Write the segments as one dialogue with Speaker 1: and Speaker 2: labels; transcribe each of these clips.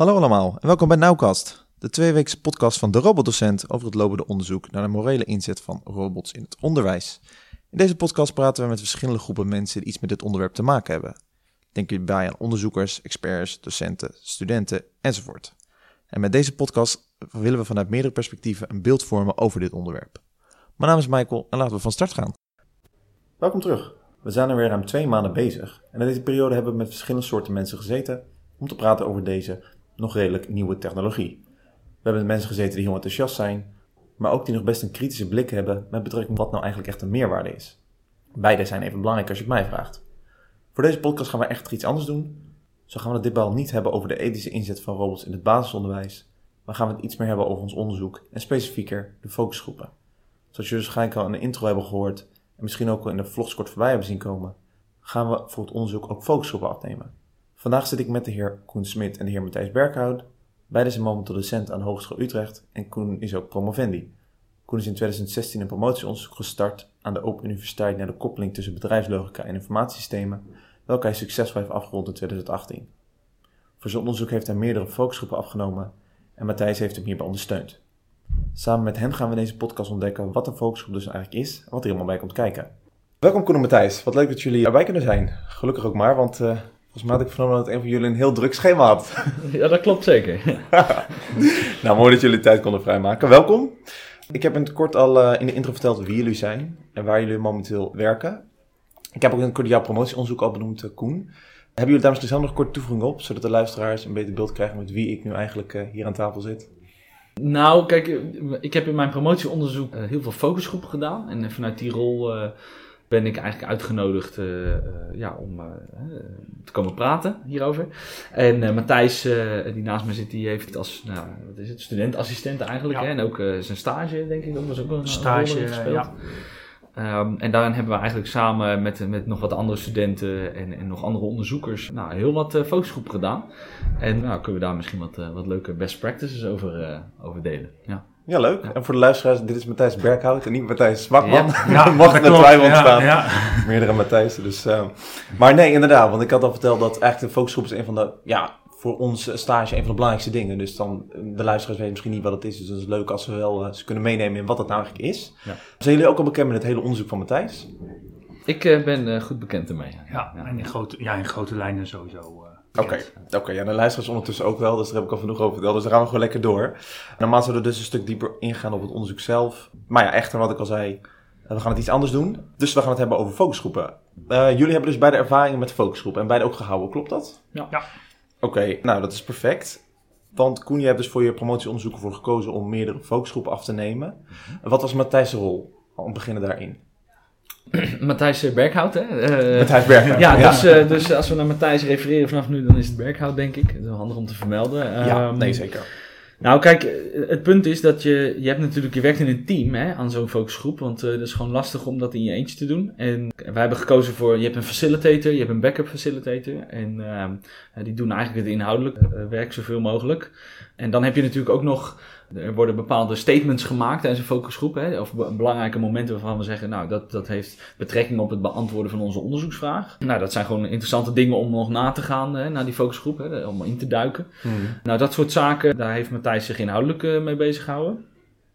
Speaker 1: Hallo allemaal en welkom bij Nauwkast, de tweeweekse podcast van de robotdocent over het lopende onderzoek naar de morele inzet van robots in het onderwijs. In deze podcast praten we met verschillende groepen mensen die iets met dit onderwerp te maken hebben. Denk hierbij aan onderzoekers, experts, docenten, studenten enzovoort. En met deze podcast willen we vanuit meerdere perspectieven een beeld vormen over dit onderwerp. Mijn naam is Michael en laten we van start gaan. Welkom terug. We zijn er weer ruim twee maanden bezig en in deze periode hebben we met verschillende soorten mensen gezeten om te praten over deze nog redelijk nieuwe technologie. We hebben mensen gezeten die heel enthousiast zijn, maar ook die nog best een kritische blik hebben met betrekking tot wat nou eigenlijk echt een meerwaarde is. Beide zijn even belangrijk als je het mij vraagt. Voor deze podcast gaan we echt iets anders doen. Zo gaan we het ditmaal niet hebben over de ethische inzet van robots in het basisonderwijs, maar gaan we het iets meer hebben over ons onderzoek en specifieker de focusgroepen. Zoals jullie waarschijnlijk al in de intro hebben gehoord en misschien ook al in de vlogs kort voorbij hebben zien komen, gaan we voor het onderzoek ook focusgroepen afnemen. Vandaag zit ik met de heer Koen Smit en de heer Matthijs Berkhout. Beide zijn momenteel docent aan Hogeschool Utrecht en Koen is ook promovendi. Koen is in 2016 een promotieonderzoek gestart aan de Open Universiteit naar de koppeling tussen bedrijfslogica en informatiesystemen, welke hij succesvol heeft afgerond in 2018. Voor zijn onderzoek heeft hij meerdere focusgroepen afgenomen en Matthijs heeft hem hierbij ondersteund. Samen met hen gaan we in deze podcast ontdekken wat een focusgroep dus eigenlijk is en wat er helemaal bij komt kijken. Welkom Koen en Matthijs, wat leuk dat jullie erbij kunnen zijn. Gelukkig ook maar, want uh, volgens mij had ik vernomen dat een van jullie een heel druk schema had.
Speaker 2: Ja, dat klopt zeker.
Speaker 1: nou, mooi dat jullie tijd konden vrijmaken. Welkom. Ik heb in het kort al uh, in de intro verteld wie jullie zijn en waar jullie momenteel werken. Ik heb ook een kort jouw promotieonderzoek al benoemd, uh, Koen. Hebben jullie daar misschien zelf nog een korte toevoeging op, zodat de luisteraars een beter beeld krijgen met wie ik nu eigenlijk uh, hier aan tafel zit?
Speaker 2: Nou, kijk, ik heb in mijn promotieonderzoek heel veel focusgroepen gedaan. En vanuit die rol ben ik eigenlijk uitgenodigd uh, uh, ja, om uh, te komen praten hierover. En Matthijs, die naast me zit, die heeft als nou, wat is het, studentassistent eigenlijk.
Speaker 3: Ja.
Speaker 2: Hè? En ook zijn stage, denk ik, dat was ook een
Speaker 3: Stage,
Speaker 2: gespeeld.
Speaker 3: ja.
Speaker 2: Um, en daarin hebben we eigenlijk samen met, met nog wat andere studenten en, en nog andere onderzoekers nou, heel wat uh, focusgroepen gedaan. En nou, kunnen we daar misschien wat, uh, wat leuke best practices over, uh, over delen. Ja.
Speaker 1: Ja, leuk. En voor de luisteraars, dit is Matthijs Berghout en niet Matthijs Smakman.
Speaker 2: Ja,
Speaker 1: ja mocht er twijfel ontstaan.
Speaker 3: Ja,
Speaker 1: Meerdere Matthijsen. Dus, uh, maar nee, inderdaad. Want ik had al verteld dat eigenlijk de focusgroep is een van de, ja, voor ons stage een van de belangrijkste dingen. Dus dan, de luisteraars weten misschien niet wat het is. Dus dat is leuk als we wel uh, ze kunnen meenemen in wat het nou eigenlijk is. Ja. Zijn jullie ook al bekend met het hele onderzoek van Matthijs?
Speaker 2: Ik uh, ben uh, goed bekend ermee.
Speaker 3: Ja, ja, en in grote, ja, in grote lijnen sowieso.
Speaker 1: Oké, okay. okay, ja, de luisteraars ondertussen ook wel, dus daar heb ik al genoeg over verteld. Dus daar gaan we gewoon lekker door. Normaal zouden we dus een stuk dieper ingaan op het onderzoek zelf. Maar ja, echter wat ik al zei, we gaan het iets anders doen. Dus we gaan het hebben over focusgroepen. Uh, jullie hebben dus beide ervaringen met focusgroepen en beide ook gehouden, klopt dat?
Speaker 3: Ja. ja.
Speaker 1: Oké, okay, nou dat is perfect. Want Koen, je hebt dus voor je promotieonderzoek ervoor gekozen om meerdere focusgroepen af te nemen. Mm -hmm. Wat was Matthijs' rol? Om te beginnen daarin.
Speaker 2: Matthijs Berghout, hè? Uh,
Speaker 1: Matthijs Berghout.
Speaker 2: Ja, ja. Dus, uh, dus als we naar Matthijs refereren vanaf nu, dan is het Berghout, denk ik. Dat is wel handig om te vermelden.
Speaker 1: Ja, um, nee, zeker.
Speaker 2: Nou, kijk, het punt is dat je, je hebt natuurlijk, je werkt in een team hè, aan zo'n focusgroep, want uh, het is gewoon lastig om dat in je eentje te doen. En wij hebben gekozen voor, je hebt een facilitator, je hebt een backup facilitator en uh, die doen eigenlijk het inhoudelijk werk zoveel mogelijk. En dan heb je natuurlijk ook nog, er worden bepaalde statements gemaakt tijdens een focusgroep, hè, of belangrijke momenten waarvan we zeggen, nou, dat, dat heeft betrekking op het beantwoorden van onze onderzoeksvraag. Nou, dat zijn gewoon interessante dingen om nog na te gaan hè, naar die focusgroep, hè, om in te duiken.
Speaker 1: Hmm.
Speaker 2: Nou, dat soort zaken, daar heeft Matthijs zich inhoudelijk uh, mee bezig gehouden.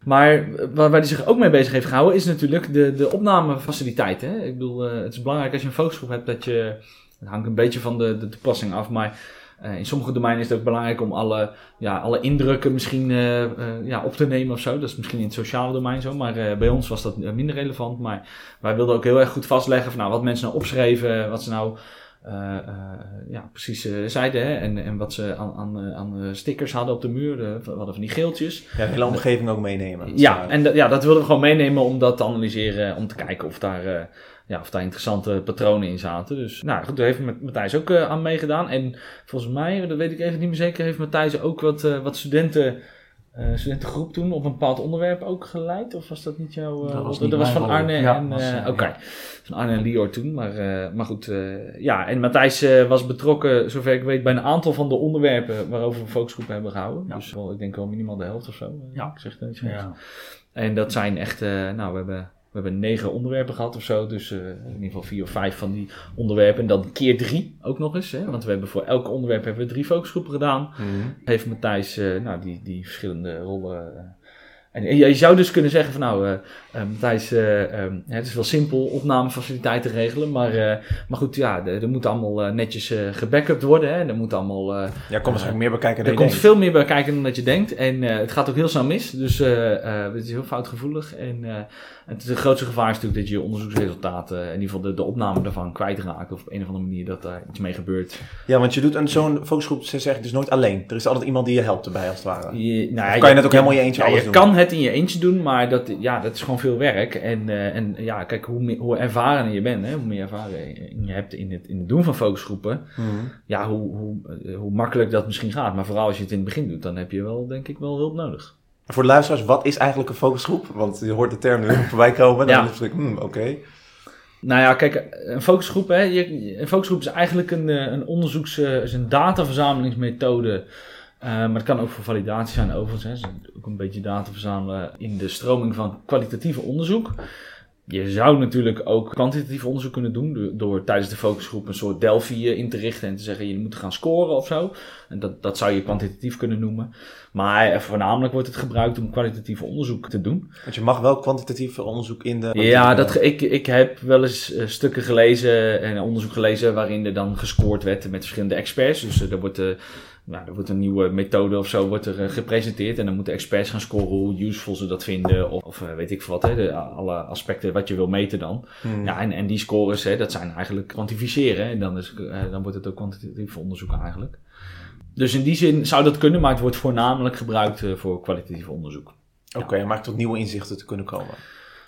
Speaker 2: Maar waar, waar hij zich ook mee bezig heeft gehouden, is natuurlijk de, de opnamefaciliteiten. Hè? Ik bedoel, uh, het is belangrijk als je een focusgroep hebt dat je, het hangt een beetje van de, de toepassing af, maar uh, in sommige domeinen is het ook belangrijk om alle, ja, alle indrukken misschien uh, uh, ja, op te nemen of zo. Dat is misschien in het sociale domein zo, maar bij ons was dat minder relevant. Maar wij wilden ook heel erg goed vastleggen van nou, wat mensen nou opschreven, wat ze nou ja, precies zeiden hè? En, en wat ze aan, aan, aan stickers hadden op de muur. we hadden van die geeltjes.
Speaker 1: Ja, de hele omgeving ook meenemen.
Speaker 2: Ja, en ja, dat wilden we gewoon meenemen om dat te analyseren, om te kijken of daar ja, of daar interessante patronen in zaten. Dus nou goed, daar heeft Matthijs ook uh, aan meegedaan. En volgens mij, dat weet ik even niet meer zeker, heeft Matthijs ook wat, uh, wat studenten, uh, studentengroep toen op een bepaald onderwerp ook geleid? Of was dat niet jouw...
Speaker 3: dat was,
Speaker 2: dat
Speaker 3: niet
Speaker 2: was van Arne
Speaker 3: ja,
Speaker 2: en... Oké, okay.
Speaker 3: ja.
Speaker 2: van Arne en Lior toen. Maar, maar goed, ja. En Matthijs was betrokken, zover ik weet, bij een aantal van de onderwerpen waarover we focusgroepen hebben gehouden. Dus wel, ik denk wel minimaal de helft of zo.
Speaker 3: Ja.
Speaker 2: Ik zeg het niet zo. En dat zijn echt, nou we hebben We hebben negen onderwerpen gehad of zo. Dus uh, in ieder geval vier of vijf van die onderwerpen. En dan keer drie ook nog eens. Hè? Want we hebben voor elk onderwerp hebben we drie focusgroepen gedaan. Heeft Matthijs uh, nou, die, die verschillende rollen en je zou dus kunnen zeggen van nou, uh, uh, Matthijs, uh, um, het is wel simpel opnamefaciliteiten regelen, maar, maar goed, ja, er moet allemaal netjes gebackupt worden. Hè, er moet allemaal...
Speaker 1: ja, komt misschien meer bekijken dan
Speaker 2: Er komt veel meer bij kijken dan dat je denkt en het gaat ook heel snel mis, dus het is heel foutgevoelig en het, het grootste gevaar is natuurlijk dat je je onderzoeksresultaten, in ieder geval de, de opname daarvan, kwijtraakt of op een of andere manier dat daar iets mee gebeurt.
Speaker 1: Ja, want je doet een zo'n focusgroep, ze zeggen dus nooit alleen. Er is altijd iemand die je helpt erbij als het ware.
Speaker 2: Je, nou,
Speaker 1: of kan je, net ook helemaal je eentje
Speaker 2: ja,
Speaker 1: alles
Speaker 2: je
Speaker 1: doen?
Speaker 2: kan het in je eentje doen, maar dat, ja, dat is gewoon veel werk. En, uh, en ja, kijk, hoe, meer, hoe ervaren je bent, hè, hoe meer ervaring je hebt in het, in het doen van focusgroepen,
Speaker 1: Hmm.
Speaker 2: ja, hoe, hoe, hoe makkelijk dat misschien gaat. Maar vooral als je het in het begin doet, dan heb je wel, denk ik, wel hulp nodig.
Speaker 1: Voor de luisteraars, wat is eigenlijk een focusgroep? Want je hoort de term nu voorbij komen. Dan
Speaker 2: Ja.
Speaker 1: het hmm, oké.
Speaker 2: Nou ja, kijk, een focusgroep, hè, je, een focusgroep is eigenlijk een, eh, een onderzoeks, eh, is een dataverzamelingsmethode. Eh, maar het kan ook voor validatie zijn overigens. Hè. Dus ook een beetje data verzamelen in de stroming van kwalitatieve onderzoek. Je zou natuurlijk ook kwantitatief onderzoek kunnen doen door, tijdens de focusgroep een soort Delphi eh, in te richten en te zeggen je moet gaan scoren of zo. En dat, dat zou je kwantitatief kunnen noemen. Maar eh, voornamelijk wordt het gebruikt om kwalitatief onderzoek te doen.
Speaker 1: Want je mag wel kwantitatief onderzoek in de...
Speaker 2: Ja, dat, ik, ik heb wel eens stukken gelezen en onderzoek gelezen waarin er dan gescoord werd met verschillende experts. Dus er wordt, nou, er wordt een nieuwe methode of zo wordt er, eh, gepresenteerd en dan moeten experts gaan scoren hoe useful ze dat vinden of, of eh, weet ik veel wat, hè, de, alle aspecten wat je wil meten dan.
Speaker 1: Hmm.
Speaker 2: Ja, en, en die scores, hè, dat zijn eigenlijk kwantificeren en dan, is, eh, dan wordt het ook kwantitatief onderzoek eigenlijk. Dus in die zin zou dat kunnen, maar het wordt voornamelijk gebruikt voor kwalitatief onderzoek.
Speaker 1: Oké, maar tot nieuwe inzichten te kunnen komen.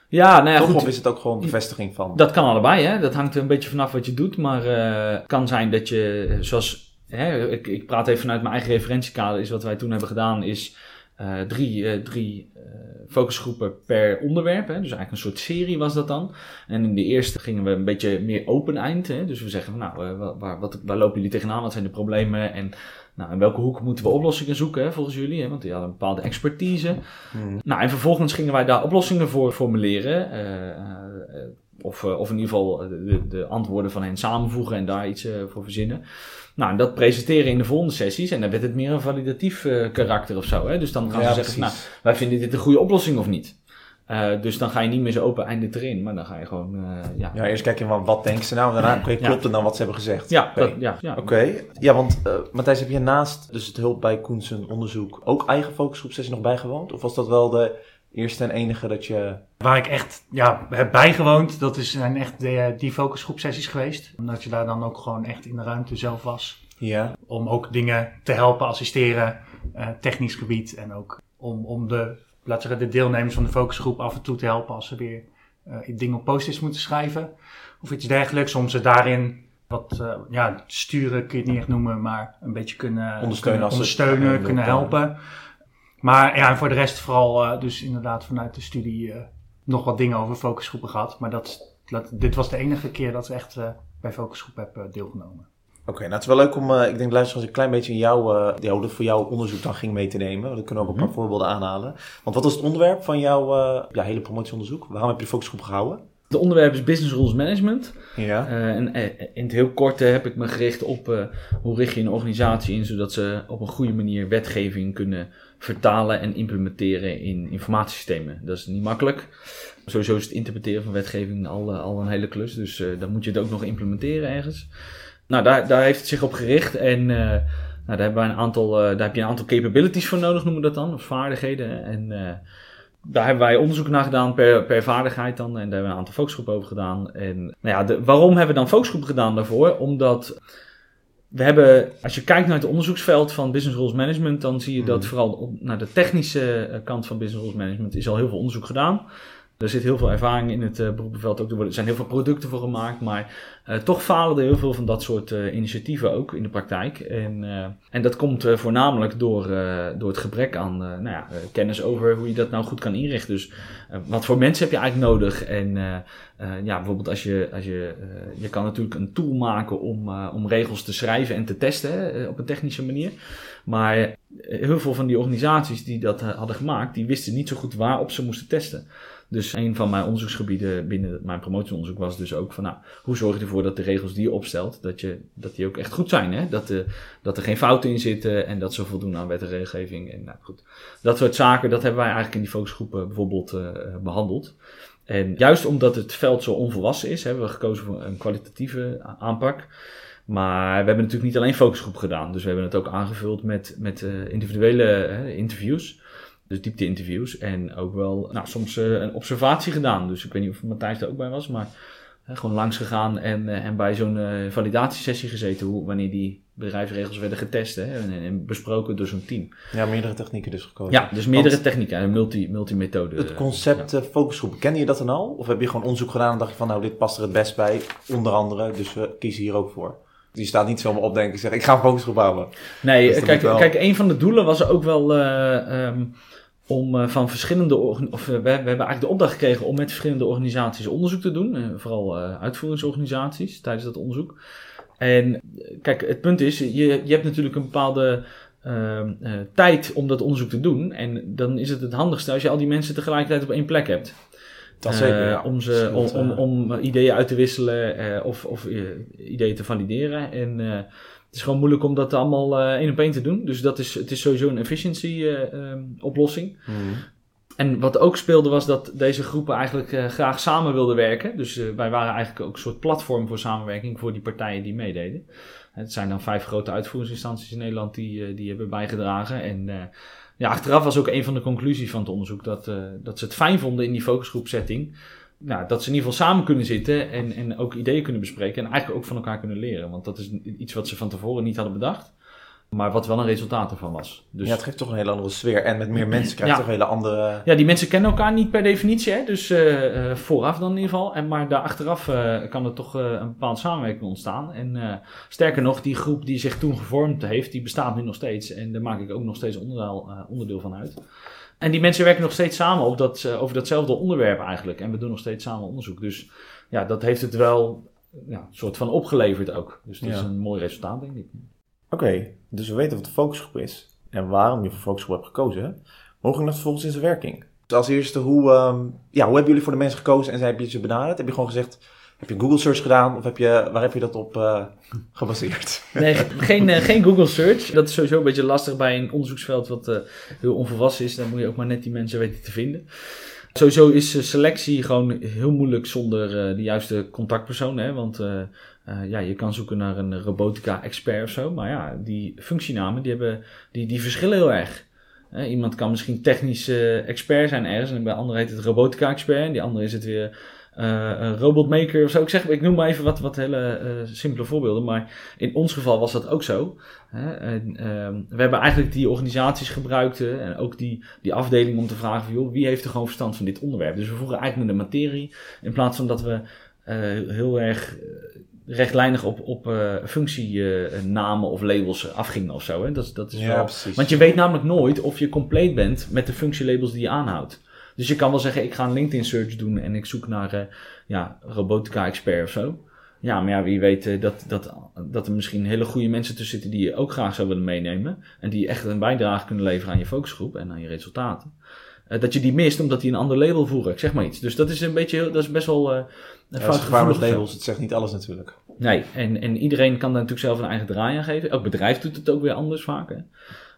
Speaker 2: Ja, nou ja,
Speaker 1: Toch,
Speaker 2: goed.
Speaker 1: of is het ook gewoon bevestiging van...
Speaker 2: Dat kan allebei, hè? dat hangt er een beetje vanaf wat je doet. Maar eh, het kan zijn dat je, zoals hè, ik, ik praat even vanuit mijn eigen referentiekader, is wat wij toen hebben gedaan, is eh, drie, eh, drie eh, focusgroepen per onderwerp. Hè? Dus eigenlijk een soort serie was dat dan. En in de eerste gingen we een beetje meer open eind. Hè? Dus we zeggen van nou, wa- waar, wat, waar lopen jullie tegenaan? Wat zijn de problemen? En nou, in welke hoek moeten we oplossingen zoeken hè, volgens jullie? Hè? Want die hadden een bepaalde expertise.
Speaker 1: Hmm.
Speaker 2: Nou, en vervolgens gingen wij daar oplossingen voor formuleren. Of, eh, of in ieder geval eh, de, de antwoorden van hen samenvoegen en daar iets eh, voor verzinnen. Nou, en dat presenteren in de volgende sessies. En dan werd het meer een validatief karakter of zo. Hè? Dus dan gaan
Speaker 1: Ja,
Speaker 2: ze zeggen, van, nou, wij vinden dit een goede oplossing of niet. Dus dan ga je niet meer zo open einde erin, maar dan ga je gewoon, ja.
Speaker 1: Ja, eerst kijk je van wat denken ze nou, en daarna klopt het dan wat ze hebben gezegd.
Speaker 2: Ja, dat, ja, ja.
Speaker 1: Oké, ja, want Matthijs, heb je naast dus het hulp bij Koensen onderzoek ook eigen focusgroepsessie nog bijgewoond? Of was dat wel de eerste en enige dat je...
Speaker 3: Waar ik echt ja, heb bijgewoond, dat is, zijn echt de, die focusgroepsessies geweest. Omdat je daar dan ook gewoon echt in de ruimte zelf was.
Speaker 1: Ja,
Speaker 3: Om ook dingen te helpen, assisteren, eh, technisch gebied. En ook om, om de, laten we zeggen, de deelnemers van de focusgroep af en toe te helpen als ze weer eh, dingen op post-its moeten schrijven. Of iets dergelijks. Om ze daarin wat eh, ja, sturen kun je het niet echt noemen, maar een beetje kunnen
Speaker 1: Ondersteunen
Speaker 3: kunnen, ondersteunen, helpen. Maar ja, en voor de rest vooral eh, dus inderdaad vanuit de studie eh, nog wat dingen over focusgroepen gehad. Maar dat, dat, dit was de enige keer dat ik echt eh, bij focusgroep heb deelgenomen.
Speaker 1: oké. nou het is wel leuk om, ik denk luisteraars, een klein beetje in jouw, ja, voor jouw onderzoek dan ging mee te nemen. Want dan kunnen we ook een paar voorbeelden aanhalen. Want wat was het onderwerp van jouw ja, hele promotieonderzoek? Waarom heb je de focusgroep gehouden?
Speaker 2: Het onderwerp is Business Rules Management.
Speaker 1: Ja.
Speaker 2: Eh, en eh, in het heel kort eh, heb ik me gericht op hoe richt je een organisatie in, zodat ze op een goede manier wetgeving kunnen vertalen en implementeren in informatiesystemen. Dat is niet makkelijk. Sowieso is het interpreteren van wetgeving al, al een hele klus, dus dan moet je het ook nog implementeren ergens. Nou, daar, daar heeft het zich op gericht en nou, daar, hebben wij een aantal, daar heb je een aantal capabilities voor nodig, noemen we dat dan, of vaardigheden. En daar hebben wij onderzoek naar gedaan per, per vaardigheid dan. En daar hebben we een aantal focusgroepen over gedaan. En nou ja, de, waarom hebben we dan focusgroepen gedaan daarvoor? Omdat we hebben, als je kijkt naar het onderzoeksveld van Business Rules Management, dan zie je dat
Speaker 1: Mhm.
Speaker 2: vooral op, naar de technische eh, kant van Business Rules Management is al heel veel onderzoek gedaan. Er zit heel veel ervaring in het uh, beroepenveld ook. Er zijn heel veel producten voor gemaakt, maar eh, toch falen er heel veel van dat soort eh, initiatieven ook in de praktijk. En, eh, en dat komt eh, voornamelijk door, eh, door het gebrek aan eh, nou ja, eh, kennis over hoe je dat nou goed kan inrichten. Dus eh, wat voor mensen heb je eigenlijk nodig? En eh, eh, ja, bijvoorbeeld als je, als je, eh, je kan natuurlijk een tool maken om, eh, om regels te schrijven en te testen eh, op een technische manier. Maar eh, heel veel van die organisaties die dat eh, hadden gemaakt, die wisten niet zo goed waarop ze moesten testen. Dus een van mijn onderzoeksgebieden binnen mijn promotieonderzoek was dus ook van, nou, hoe zorg je ervoor dat de regels die je opstelt, dat, je, dat die ook echt goed zijn, hè? Dat, de, dat er geen fouten in zitten en dat ze voldoen aan wet en regelgeving. En nou goed, dat soort zaken, dat hebben wij eigenlijk in die focusgroepen bijvoorbeeld uh, behandeld. En juist omdat het veld zo onvolwassen is, hebben we gekozen voor een kwalitatieve aanpak. Maar we hebben natuurlijk niet alleen focusgroep gedaan. Dus we hebben het ook aangevuld met, met individuele interviews. Dus diepte-interviews. En ook wel nou, soms uh, een observatie gedaan. Dus ik weet niet of Matthijs er ook bij was. Maar gewoon langs gegaan en, en bij zo'n validatiesessie gezeten. Hoe, wanneer die bedrijfsregels werden getest hè, en, en, besproken door zo'n team.
Speaker 1: Ja, meerdere technieken dus gekozen.
Speaker 2: Ja, dus meerdere Want technieken, een multi, multimethode.
Speaker 1: Het concept ja. focusgroep, kende je dat dan al? Of heb je gewoon onderzoek gedaan en dacht je van nou, dit past er het best bij, onder andere, dus we kiezen hier ook voor? Die staat niet zomaar opdenken en zeggen, ik ga een focusgroep bouwen.
Speaker 2: Nee, dus kijk, wel... kijk, een van de doelen was ook wel uh, um, om uh, van verschillende, of uh, we, we, hebben eigenlijk de opdracht gekregen om met verschillende organisaties onderzoek te doen. vooral uitvoeringsorganisaties tijdens dat onderzoek. En kijk, het punt is, je, je hebt natuurlijk een bepaalde uh, uh, tijd om dat onderzoek te doen. En dan is het het handigste als je al die mensen tegelijkertijd op één plek hebt.
Speaker 1: Dat zeker,
Speaker 2: uh,
Speaker 1: ja.
Speaker 2: om, ze, om, om, om, ideeën uit te wisselen of, of ideeën te valideren. En het is gewoon moeilijk om dat allemaal één op één te doen. Dus dat is, het is sowieso een efficiency ehm, oplossing.
Speaker 1: Mm.
Speaker 2: En wat ook speelde was dat deze groepen eigenlijk uh, graag samen wilden werken. Dus uh, wij waren eigenlijk ook een soort platform voor samenwerking voor die partijen die meededen. Het zijn dan vijf grote uitvoeringsinstanties in Nederland die, uh, die hebben bijgedragen. En ja, achteraf was ook een van de conclusies van het onderzoek dat, dat ze het fijn vonden in die focusgroepsetting. Nou, dat ze in ieder geval samen kunnen zitten en, en ook ideeën kunnen bespreken. En eigenlijk ook van elkaar kunnen leren. Want dat is iets wat ze van tevoren niet hadden bedacht. Maar wat wel een resultaat ervan was.
Speaker 1: Dus... Ja, het geeft toch een hele andere sfeer. En met meer mensen krijg je
Speaker 2: Ja.
Speaker 1: toch een hele andere...
Speaker 2: Ja, die mensen kennen elkaar niet per definitie, hè? dus eh, eh, vooraf dan in ieder geval. En, maar daar achteraf eh, kan er toch een bepaalde samenwerking ontstaan. En sterker nog, die groep die zich toen gevormd heeft, die bestaat nu nog steeds. En daar maak ik ook nog steeds onderdeel, onderdeel van uit. En die mensen werken nog steeds samen op dat, over datzelfde onderwerp eigenlijk. En we doen nog steeds samen onderzoek. Dus ja, dat heeft het wel ja, een soort van opgeleverd ook. Dus dat
Speaker 1: Ja.
Speaker 2: is een mooi resultaat, denk ik.
Speaker 1: Oké, dus we weten wat de focusgroep is. En waarom je voor focusgroep hebt gekozen. hè? Hoe ging dat vervolgens in zijn werking? Dus als eerste, hoe, ehm, ja, hoe hebben jullie voor de mensen gekozen en heb je ze benaderd? Heb je gewoon gezegd, heb je een Google search gedaan? Of heb je, waar heb je dat op eh, gebaseerd?
Speaker 2: Nee, geen, eh, geen Google search. Dat is sowieso een beetje lastig bij een onderzoeksveld wat eh, heel onvolwassen is. Dan moet je ook maar net die mensen weten te vinden. Sowieso is selectie gewoon heel moeilijk zonder eh, de juiste contactpersoon. Hè? Want eh, eh, ja, je kan zoeken naar een robotica-expert of zo. Maar ja, die functienamen die hebben, die, die verschillen heel erg. Hè, iemand kan misschien technisch eh, expert zijn ergens. En bij anderen heet het robotica-expert. En die andere is het weer eh, robotmaker of zo. Ik, zeg, ik noem maar even wat, wat hele eh, simpele voorbeelden. Maar in ons geval was dat ook zo. Ehm, we hebben eigenlijk die organisaties gebruikt eh, en ook die, die afdeling om te vragen van, joh, wie heeft er gewoon verstand van dit onderwerp. Dus we vroegen eigenlijk naar de materie in plaats van dat we eh, heel erg eh, rechtlijnig op, op eh, functienamen of labels afgingen of zo. Hè? Dat, is- dat is wel...
Speaker 1: precies.
Speaker 2: Want je weet namelijk nooit of je compleet bent met de functielabels die je aanhoudt. Dus je kan wel zeggen, ik ga een LinkedIn search doen en ik zoek naar eh, ja, robotica expert of zo. Ja, maar ja, wie weet eh, dat, dat, dat er misschien hele goede mensen tussen zitten die je ook graag zou willen meenemen. En die echt een bijdrage kunnen leveren aan je focusgroep en aan je resultaten. Eh, dat je die mist omdat die een ander label voeren. Ik zeg maar iets. Dus dat is een beetje, heel- dat is best wel eh
Speaker 1: Ja,
Speaker 2: fout
Speaker 1: dat is gevaar met
Speaker 2: gevoelig.
Speaker 1: labels, het zegt niet alles natuurlijk.
Speaker 2: Nee, en, en iedereen kan daar natuurlijk zelf een eigen draai aan geven. Elk bedrijf doet het ook weer anders vaak. Hè?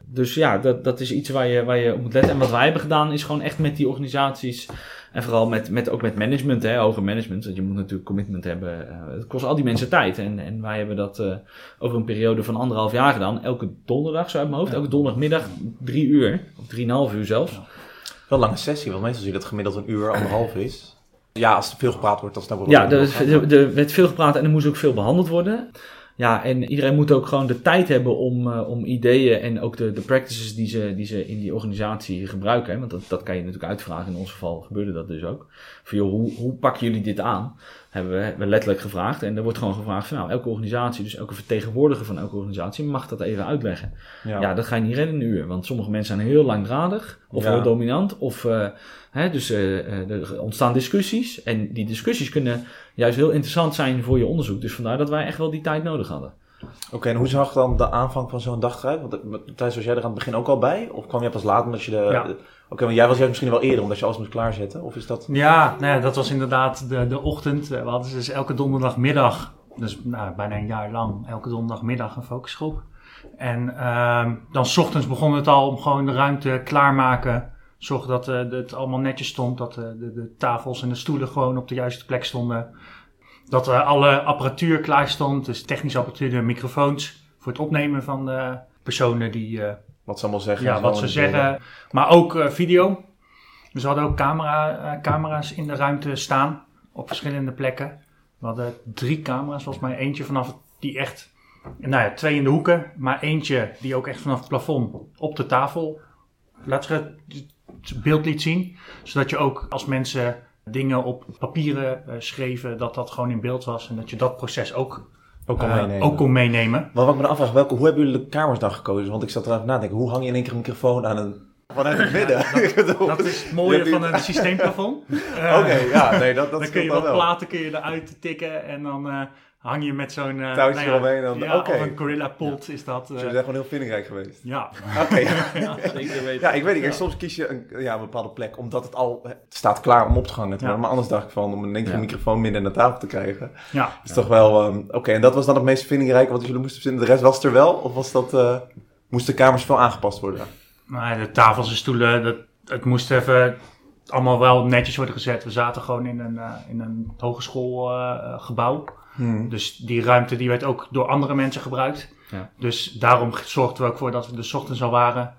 Speaker 2: Dus ja, dat, dat is iets waar je, waar je op moet letten. En wat wij hebben gedaan is gewoon echt met die organisaties... en vooral met, met, ook met management, hè, hoger management... want je moet natuurlijk commitment hebben. eh, het kost al die mensen tijd. En, en wij hebben dat eh, over een periode van anderhalf jaar gedaan. Elke donderdag, zo uit mijn hoofd. Elke donderdagmiddag drie uur. Of drieënhalf uur zelfs.
Speaker 1: Wel een lange sessie, want meestal zie je dat gemiddeld een uur, anderhalf is. Ja, als er veel gepraat wordt, dan snap ik wel
Speaker 2: Ja, er werd veel gepraat en er moest ook veel behandeld worden. Ja, en iedereen moet ook gewoon de tijd hebben om, eh, om ideeën en ook de, de practices die ze, die ze in die organisatie gebruiken. Hè? Want dat, dat kan je natuurlijk uitvragen. In ons geval gebeurde dat dus ook. Van joh, hoe, hoe pakken jullie dit aan? Hebben we, hebben we letterlijk gevraagd. En er wordt gewoon gevraagd van nou, elke organisatie, dus elke vertegenwoordiger van elke organisatie, mag dat even uitleggen.
Speaker 1: Ja.
Speaker 2: Ja, dat ga je niet redden in een uur. Want sommige mensen zijn heel langdradig of
Speaker 1: Ja.
Speaker 2: heel dominant. Of, eh, hè, dus eh, eh, er ontstaan discussies. En die discussies kunnen juist heel interessant zijn voor je onderzoek. Dus vandaar dat wij echt wel die tijd nodig hadden.
Speaker 1: Oké, en hoe zag dan de aanvang van zo'n dag eruit? Want Thijs, was jij er aan het begin ook al bij? Of kwam jij pas later omdat je de...
Speaker 3: Ja.
Speaker 1: Oké, want jij was juist misschien wel eerder omdat je alles moest klaarzetten? Of is dat...
Speaker 3: Ja, nou ja, dat was inderdaad de, de ochtend. Eh, We hadden dus elke donderdagmiddag, dus nou, bijna een jaar lang, elke donderdagmiddag een focusgroep. En ehm, dan 's ochtends begon het al om gewoon de ruimte klaarmaken. Zorg dat eh, het allemaal netjes stond, dat eh, de, de tafels en de stoelen gewoon op de juiste plek stonden. Dat er alle apparatuur klaar stond, dus technische apparatuur, de microfoons voor het opnemen van de personen die eh,
Speaker 1: Wat ze allemaal zeggen?
Speaker 3: ja, wat ze
Speaker 1: beelden.
Speaker 3: zeggen. Maar ook eh, video. Dus we hadden ook camera, eh, camera's in de ruimte staan. Op verschillende plekken. We hadden drie camera's, volgens mij. Eentje vanaf die echt... Nou ja, twee in de hoeken. Maar eentje die ook echt vanaf het plafond op de tafel... Laat zeggen, het beeld liet zien. Zodat je ook als mensen dingen op papieren eh, schreven... dat dat gewoon in beeld was. En dat je dat proces ook,
Speaker 1: Ook al
Speaker 3: eh,
Speaker 1: meenemen.
Speaker 3: ook kon meenemen.
Speaker 1: Maar wat ik me afvraag, welke, hoe hebben jullie de kamers dan gekozen? Want ik zat erover na te denken, hoe hang je in één keer een microfoon aan een... Vanuit het midden?
Speaker 3: Dat is het mooie van een systeemplafond. Eh,
Speaker 1: Oké, ja, nee, dat, dat
Speaker 3: dan kun je wat
Speaker 1: wel.
Speaker 3: platen kun je eruit tikken en dan eh, hang je met zo'n... eh,
Speaker 1: Touwtje
Speaker 3: nou ja,
Speaker 1: dan-
Speaker 3: ja. Of een Gorilla Pot is dat.
Speaker 1: Dus
Speaker 3: eh,
Speaker 1: jullie zijn gewoon heel vindingrijk geweest.
Speaker 3: ja.
Speaker 1: Oké, ja.
Speaker 2: Zeker weten.
Speaker 1: Ja, ik weet niet. Soms kies je een, ja, een bepaalde plek omdat het al het staat klaar om op te.
Speaker 3: Ja.
Speaker 1: Maar anders dacht ik van om in één keer
Speaker 2: Ja.
Speaker 1: een microfoon minder naar tafel te krijgen.
Speaker 3: ja.
Speaker 1: is toch wel... ehm, Oké, en dat was dan het meest vindingrijke wat jullie moesten verzinnen. De rest was er wel? Of was dat... eh moesten de kamers veel aangepast worden?
Speaker 3: Maar de tafels en stoelen, dat, het moest even allemaal wel netjes worden gezet. We zaten gewoon in een, eh, in een hogeschoolgebouw.
Speaker 1: Hmm.
Speaker 3: Dus die ruimte die werd ook door andere mensen gebruikt.
Speaker 2: Ja.
Speaker 3: Dus daarom zorgden we ook voor dat we de 's ochtends al waren.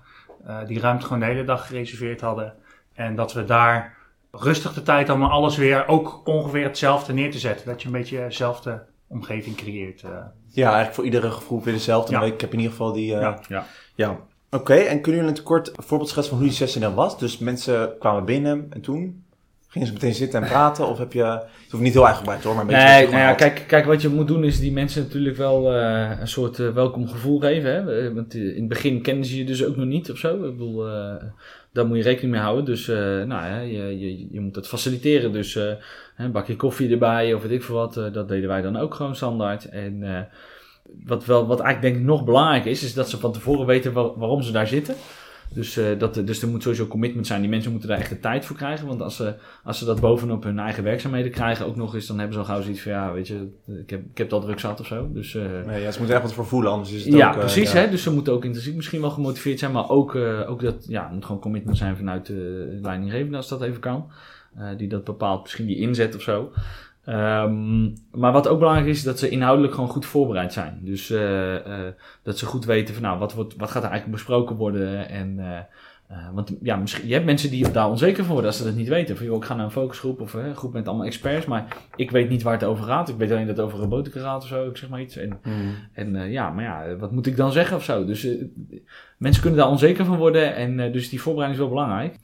Speaker 3: eh, die ruimte gewoon de hele dag gereserveerd hadden. En dat we daar rustig de tijd hadden om alles weer ook ongeveer hetzelfde neer te zetten. Dat je een beetje dezelfde omgeving creëert. eh.
Speaker 1: Ja, eigenlijk voor iedere groep weer dezelfde.
Speaker 3: Ja.
Speaker 1: Maar ik heb in ieder geval die... eh,
Speaker 3: Ja.
Speaker 2: Ja.
Speaker 1: ja. Oké, en kunnen jullie het kort een voorbeeld schetsen van hoe die sessie dan was? Dus mensen kwamen binnen en toen gingen ze meteen zitten en praten? Of heb je... Het hoeft niet heel uitgebreid hoor, maar een beetje...
Speaker 2: Nee, nou ja, kijk, kijk, wat je moet doen is die mensen natuurlijk wel eh, een soort eh, welkom gevoel geven. Hè? Eh, Want in het begin kennen ze je dus ook nog niet of zo. Ik bedoel, daar moet je rekening mee houden. Dus nou, ja, je, je, je moet het faciliteren. Dus een bakje koffie erbij of weet ik veel wat. dat deden wij dan ook gewoon standaard. En wat, wel, wat eigenlijk denk ik nog belangrijk is, is dat ze van tevoren weten waar- waarom ze daar zitten. Dus, eh, dat, dus er moet sowieso commitment zijn. Die mensen moeten daar echt de tijd voor krijgen. Want als ze, als ze dat bovenop hun eigen werkzaamheden krijgen ook nog eens, dan hebben ze al gauw zoiets van, ja, weet je, ik heb, ik heb het al druk zat of zo. Dus, eh,
Speaker 1: Nee, ja, ze moeten echt wat voor voelen, anders is het
Speaker 2: ja,
Speaker 1: ook... eh,
Speaker 2: precies.
Speaker 1: ja.
Speaker 2: Hè? Dus ze moeten ook intrinsiek misschien wel gemotiveerd zijn, maar ook, eh, ook dat, ja, moet gewoon commitment zijn vanuit de leidinggevende, als dat even kan. Eh, die dat bepaalt, misschien die inzet of zo. Ehm, maar wat ook belangrijk is, dat ze inhoudelijk gewoon goed voorbereid zijn. Dus eh, eh, dat ze goed weten van, nou, wat, wordt, wat gaat er eigenlijk besproken worden en... eh, want ja, misschien, je hebt mensen die daar onzeker van worden als ze dat niet weten. Van joh, ik ga naar een focusgroep of een groep met allemaal experts, maar ik weet niet waar het over gaat. Ik weet alleen dat het over robotica gaat of zo, ik zeg maar iets. En
Speaker 1: Hmm.
Speaker 2: en ja, maar ja, wat moet ik dan zeggen of zo? Dus mensen kunnen daar onzeker van worden en eh, dus die voorbereiding is wel belangrijk.